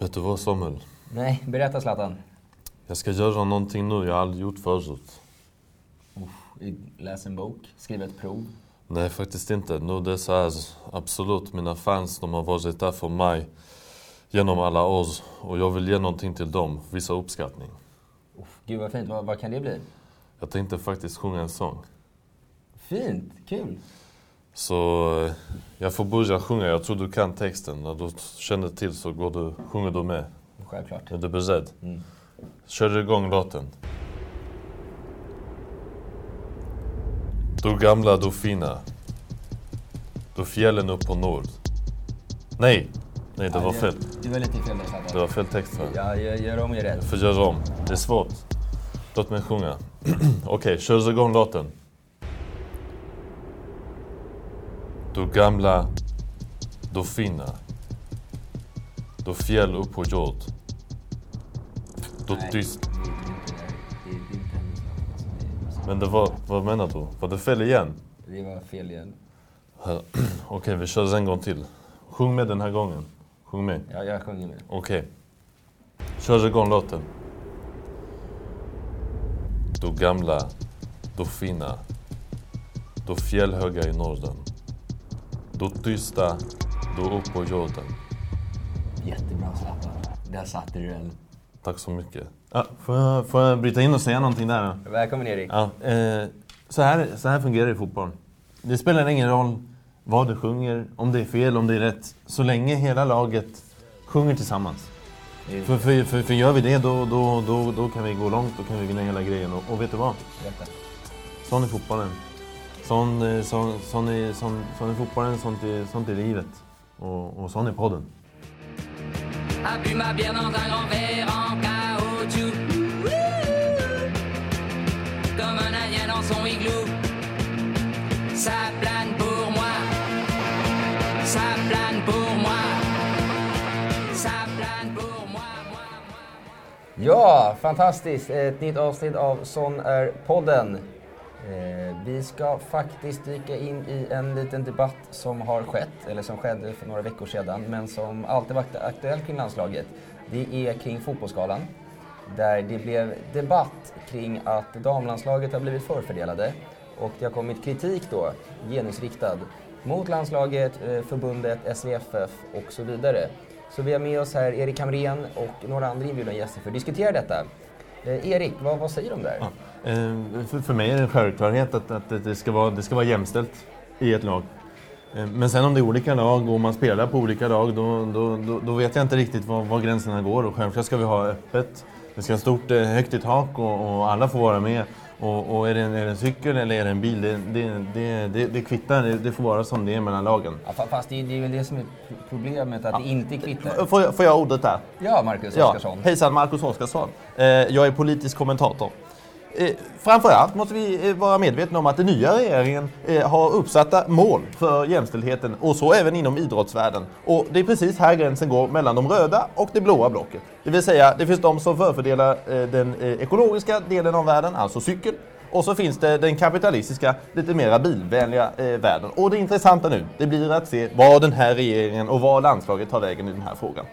Vet du vad Samuel? Nej, berätta Zlatan. Jag ska göra någonting nu jag aldrig gjort förut. Läs en bok, skriva ett prov. Nej, faktiskt inte. Nu det är så här, absolut, mina fans de har varit där för mig genom alla år och jag vill ge någonting till dem, visa uppskattning. Uff, gud vad fint, vad, vad kan det bli? Jag tänkte faktiskt sjunga en sång. Fint, kul. Så eh, jag får börja sjunga, jag tror du kan texten. När du känner till så går du, sjunger du med. Självklart. Är du beredd? Kör igång låten. Du gamla, du fina. Du fjällen upp på nord. Nej! Nej, det var fel. Du var lite fel där Det var fel text va? Ja, gör, gör om, gör rätt. Får göra om. Det är svårt. Låt mig sjunga. Okej, kör igång låten. Du gamla, du fina. Du fjäll upp på jord. Nej, tyst. Men det var, vad menar du? Var det fel igen? Det var fel igen. Okej, vi kör en gång till. Sjung med den här gången. Sjung med. Ja, jag sjunger med. Okej. Kör igång låten. Du gamla, du fina. Du fjällhöga i Norden. Du tysta, du upp på jorden. Jättebra Zlatan. Där satte du den. Tack så mycket. Ja, får, jag, får jag bryta in och säga någonting där? då? Välkommen Erik. Ja, eh, så, här, så här fungerar det i fotboll. Det spelar ingen roll vad du sjunger, om det är fel, om det är rätt. Så länge hela laget sjunger tillsammans. För, för, för, för gör vi det, då, då, då, då kan vi gå långt, då kan vi vinna hela grejen. Och, och vet du vad? Sån är fotbollen. Sån, eh, sån, sån, är, sån, sån är fotbollen, sånt är, sånt är livet. Och, och sån är podden. Ja, fantastiskt. Ett nytt avsnitt av Sån är podden. Eh, vi ska faktiskt dyka in i en liten debatt som har skett, eller som skedde för några veckor sedan, men som alltid varit aktuell kring landslaget. Det är kring fotbollsskalan, där det blev debatt kring att damlandslaget har blivit förfördelade och det har kommit kritik då, genusriktad, mot landslaget, eh, förbundet, SVFF och så vidare. Så vi har med oss här Erik Hamrén och några andra inbjudna gäster för att diskutera detta. Eh, Erik, vad, vad säger du om det här? Ja. För, för mig är det en självklarhet att, att det, ska vara, det ska vara jämställt i ett lag. Eh, Men sen om det är olika lag och man spelar på olika lag, då, då, då, då vet jag inte riktigt var, var gränserna går. Och självklart ska vi ha öppet. Det ska vara stort, eh, högt i tak och, och alla får vara med. Och, och är, det en, är det en cykel eller är det en bil, det, det, det, det, det kvittar. Det, det får vara som det är mellan lagen. Ja, fa- fast det, det är väl det som är problemet, att det inte kvittar. Får jag, får jag ordet där? Ja, Marcus Ja, Oskarsson. hejsan Marcus Oskarsson. Eh, jag är politisk kommentator. Eh, framförallt måste vi eh, vara medvetna om att den nya regeringen eh, har uppsatta mål för jämställdheten och så även inom idrottsvärlden. Och det är precis här gränsen går mellan de röda och det blåa blocket. Det vill säga, det finns de som förfördelar eh, den eh, ekologiska delen av världen, alltså cykel. Och så finns det den kapitalistiska, lite mera bilvänliga eh, världen. Och det intressanta nu, det blir att se vad den här regeringen och vad landslaget tar vägen i den här frågan.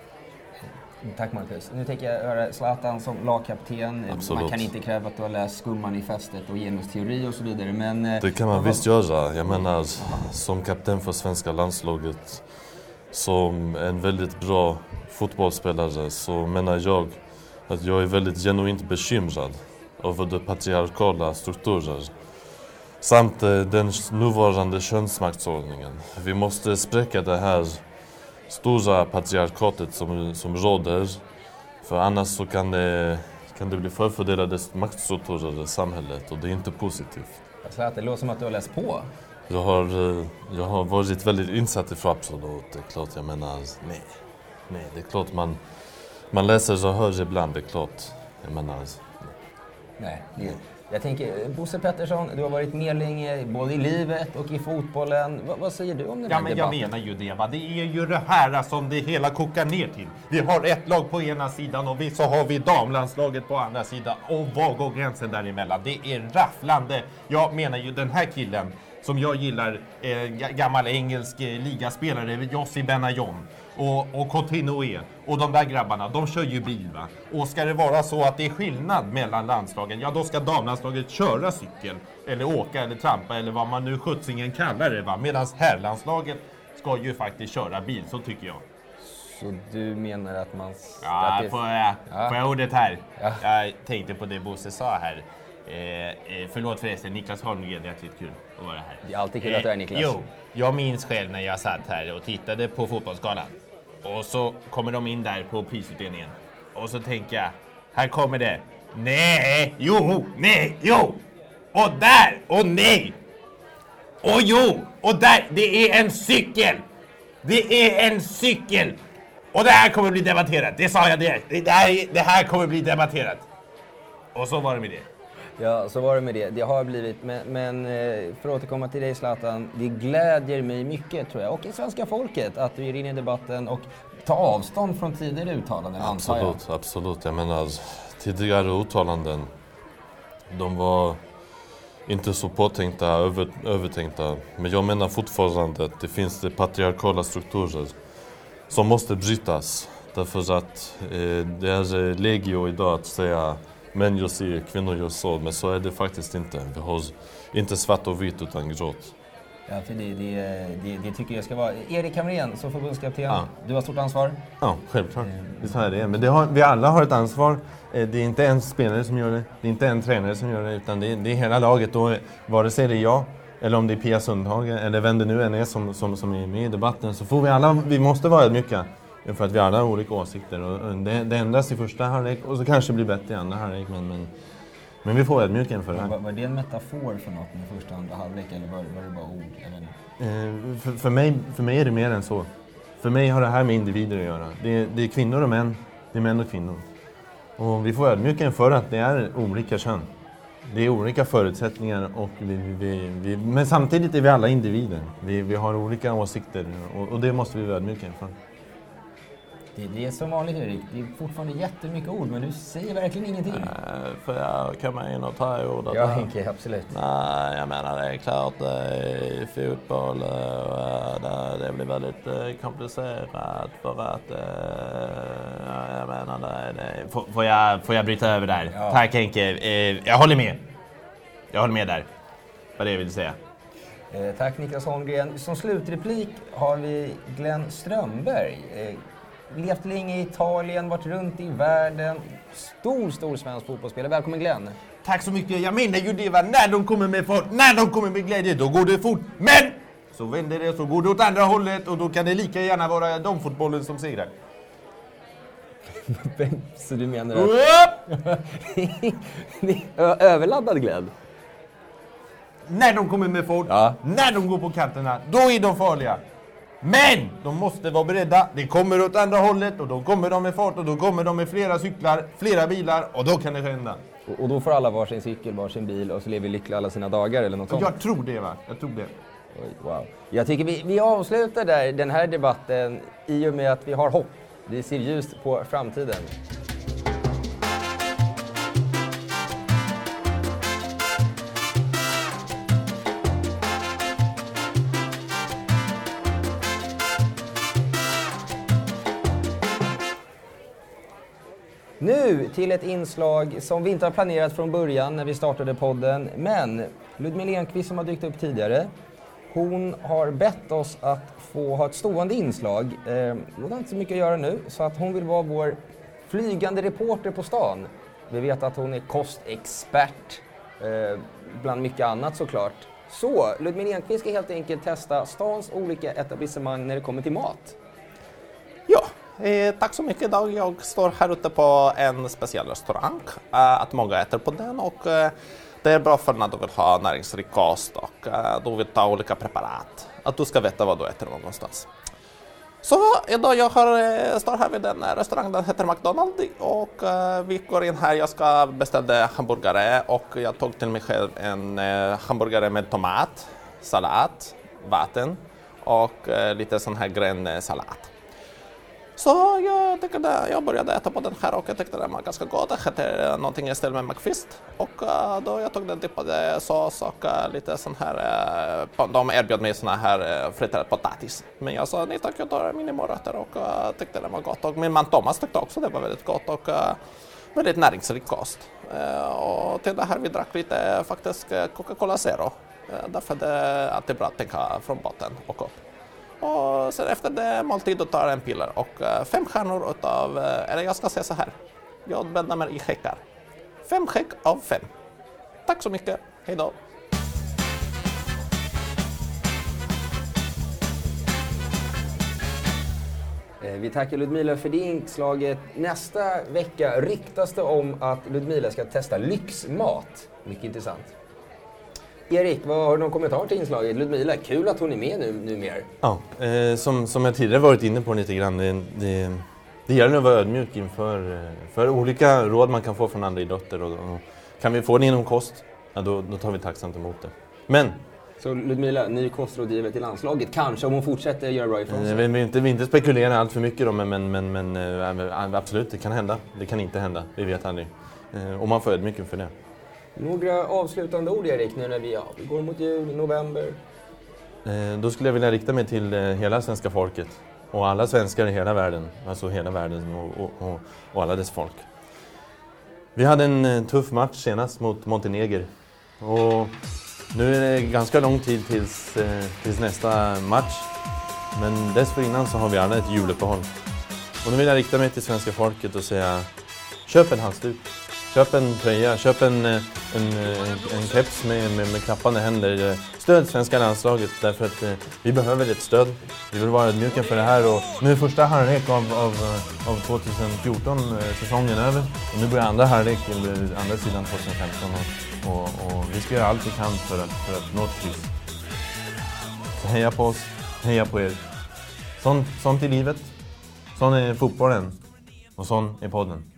Tack Marcus. Nu tänker jag höra Zlatan som lagkapten. Absolut. Man kan inte kräva att du har läst fästet och genusteori och så vidare. Men, eh, Det kan man visst göra. Jag menar, som kapten för svenska landslaget, som en väldigt bra fotbollsspelare, så menar jag att jag är väldigt genuint bekymrad över de patriarkala strukturer samt eh, den nuvarande könsmaktsordningen. Vi måste spräcka det här stora patriarkatet som, som råder, för annars så kan det, kan det bli förfördelade maktstrukturer i samhället och det är inte positivt. Zlatan, det låter som att du har läst på. Jag har, eh, jag har varit väldigt insatt i Frapsodot. Det är klart, jag menar, nej. Nej, det är klart man, man läser och hör ibland, det är klart. Jag menar, Nej. det- Jag tänker, Bosse Pettersson, du har varit med länge, både i livet och i fotbollen. Va, vad säger du om den Ja, här men jag debatten? menar ju det. Va? Det är ju det här som det hela kokar ner till. Vi har ett lag på ena sidan och vi, så har vi damlandslaget på andra sidan. Och var går gränsen däremellan? Det är rafflande. Jag menar ju den här killen som jag gillar, eh, ga- gammal engelsk eh, ligaspelare, Jossi Benayon och, och Continué och de där grabbarna, de kör ju bil va. Och ska det vara så att det är skillnad mellan landslagen, ja då ska damlandslaget köra cykel eller åka eller trampa eller vad man nu skjutsingen kallar det va. Medan herrlandslaget ska ju faktiskt köra bil, så tycker jag. Så du menar att man... Ja, att det- får jag, Ja. får jag ordet här? Ja. Jag tänkte på det Bosse sa här. Eh, eh, förlåt förresten, Niklas Holmgren, hjärtligt kul att vara här. Det är alltid kul att du är här, Niklas. Jo, jag minns själv när jag satt här och tittade på Fotbollsgalan. Och så kommer de in där på prisutdelningen. Och så tänker jag, här kommer det. Nej, jo, nej, jo! Och där, och nej! Och jo, och där, det är en cykel! Det är en cykel! Och det här kommer bli debatterat, det sa jag direkt. Det här, det här kommer bli debatterat. Och så var det med det. Ja, så var det med det. Det har blivit, men, men eh, för att återkomma till dig Zlatan, det glädjer mig mycket tror jag, och i svenska folket, att du ger in i debatten och tar avstånd från tidigare uttalanden, antar jag. Absolut, absolut. Jag menar, tidigare uttalanden, de var inte så påtänkta, över, övertänkta. Men jag menar fortfarande att det finns det patriarkala strukturer som måste brytas. Därför att eh, det är legio idag att säga män gör si, kvinnor gör så. Men så är det faktiskt inte. Vi har inte svart och vitt utan grått. Ja, för det, det, det, det tycker jag ska vara. Erik Hamrén som förbundskapten, Ja. du har stort ansvar. Ja, självklart. Visst har jag det. Men det har, vi alla har ett ansvar. Eh, Det är inte en spelare som gör det, det är inte en tränare som gör det, utan det är, det är hela laget. Och vare sig det är jag, eller om det är Pia Sundhage, eller vem det nu än är som, som, som är med i debatten, så får vi alla, vi måste vara ödmjuka. För att vi alla har olika åsikter. Och det, det ändras i första halvlek och så kanske det blir bättre i andra halvlek. Men, men, men vi får ödmjuka inför det här. Var, var det en metafor för något med första och andra halvlek eller var, var det bara ord? Eh, För, för, mig, för mig är det mer än så. För mig har det här med individer att göra. Det är, det är kvinnor och män, det är män och kvinnor. Och vi får ödmjuka inför att det är olika kön. Det är olika förutsättningar, och vi, vi, vi, men samtidigt är vi alla individer. Vi, vi har olika åsikter och, och det måste vi vara ödmjuka inför. Det, det är som vanligt Erik, det är fortfarande jättemycket ord men du säger verkligen ingenting. Eh, Får jag komma in och ta ordet? Ja Henke, absolut. Nej, jag menar det är klart eh, fotboll eh, det, det blir väldigt eh, komplicerat för att eh, jag menar det, det Får, får, jag, får jag bryta över där? Ja. Tack Henke. Jag håller med. Jag håller med där. Vad det jag vill säga. Tack Niklas Holmgren. Som slutreplik har vi Glenn Strömberg. Levt länge i Italien, varit runt i världen. Stor, stor svensk fotbollsspelare. Välkommen Glenn. Tack så mycket. Jag menar ju det va, när de kommer med fart, när de kommer med glädje, då går det fort. Men så vänder det, så går det åt andra hållet och då kan det lika gärna vara damfotbollen som segrar. Så du menar att... Överladdad Glenn? När de kommer med fart, Ja. när de går på kanterna, då är de farliga. Men de måste vara beredda. Det kommer åt andra hållet och då kommer de med fart och då kommer de med flera cyklar, flera bilar och då kan det hända. Och, och då får alla varsin cykel, varsin bil och så lever lyckliga alla sina dagar eller något sånt? Jag tror det va, jag tror det. Oj, Wow. Jag tycker vi, vi avslutar där den här debatten i och med att vi har hopp. Vi ser ljust på framtiden. Nu till ett inslag som vi inte har planerat från början när vi startade podden. Men Ludmila Enquist som har dykt upp tidigare, hon har bett oss att få ha ett stående inslag. Eh, hon har inte så mycket att göra nu, så att hon vill vara vår flygande reporter på stan. Vi vet att hon är kostexpert, eh, bland mycket annat såklart. Så Ludmila Enquist ska helt enkelt testa stans olika etablissemang när det kommer till mat. Eh, tack så mycket idag. Jag står här ute på en speciell restaurang. Eh, att många äter på den och eh, det är bra för när du vill ha näringsrik kost och eh, du vill ta olika preparat. Att du ska veta vad du äter någonstans. Så idag jag har, eh, står här vid en eh, restaurang, den heter McDonalds och eh, vi går in här, jag ska beställa hamburgare och jag tog till mig själv en eh, hamburgare med tomat, sallad, vatten och eh, lite sån här grön eh. Så jag, tyckte det, jag började äta på den här och jag tyckte den var ganska god. Det hette eh, någonting i stil med McFist. Och eh, då jag tog den dippade sås och eh, lite sån här, de erbjöd mig såna här friterad potatis. Men jag sa nej tack, jag tar mina morötter och tyckte den var gott. Och min man Thomas tyckte också det var väldigt gott och väldigt näringsrik kost. Och till det här vi drack lite faktiskt Coca-Cola Zero. Därför därför är det alltid bra att tänka från botten och upp. Och sen efter det måltid då tar jag en piller och eh, fem stjärnor utav, eh, eller jag ska säga så här, jag bedömer i häckar. Fem häck av fem. Tack så mycket, hej då! Eh, vi tackar Ludmila för det inslaget. Nästa vecka ryktas det om att Ludmila ska testa lyxmat. Mycket intressant. Erik, vad har du någon kommentar till inslaget? Ludmila, kul att hon är med nu, numera. Ja, eh, som, som jag tidigare varit inne på lite grann, det, det, det gäller att vara ödmjuk inför eh, för olika råd man kan få från andra idrotter. Och, och kan vi få det inom kost, ja, då, då tar vi tacksamt emot det. Men Så Ludmila, ny kostrådgivare till landslaget. Kanske om hon fortsätter göra bra ifrån eh, sig. vi vill inte, vi inte spekulera allt för mycket då, men, men, men, men eh, absolut, det kan hända. Det kan inte hända, vi vet aldrig. Och man får ödmjuk inför det. Några avslutande ord Erik, nu när vi, ja, vi går mot jul, november. Eh, Då skulle jag vilja rikta mig till eh, hela svenska folket och alla svenskar i hela världen, alltså hela världen och, och, och, och alla dess folk. Vi hade en eh, tuff match senast mot Montenegro och nu är det ganska lång tid tills, eh, tills nästa match. Men dessförinnan så har vi alla ett juluppehåll. Och nu vill jag rikta mig till svenska folket och säga köp en halsduk. Köp en tröja, köp en, eh, en, eh, en keps med, med, med klappande händer. Stöd svenska landslaget därför att eh, vi behöver ett stöd. Vi vill vara ödmjuka för det här och nu är första halvlek av, av, eh, av 2014-säsongen över. Och nu börjar andra halvlek, eller andra sidan 2015 och, och, och vi ska göra allt vi kan för att, för att nå ett pris. Så heja på oss, heja på er. Sånt, sånt är livet, sån är fotbollen och sån är podden.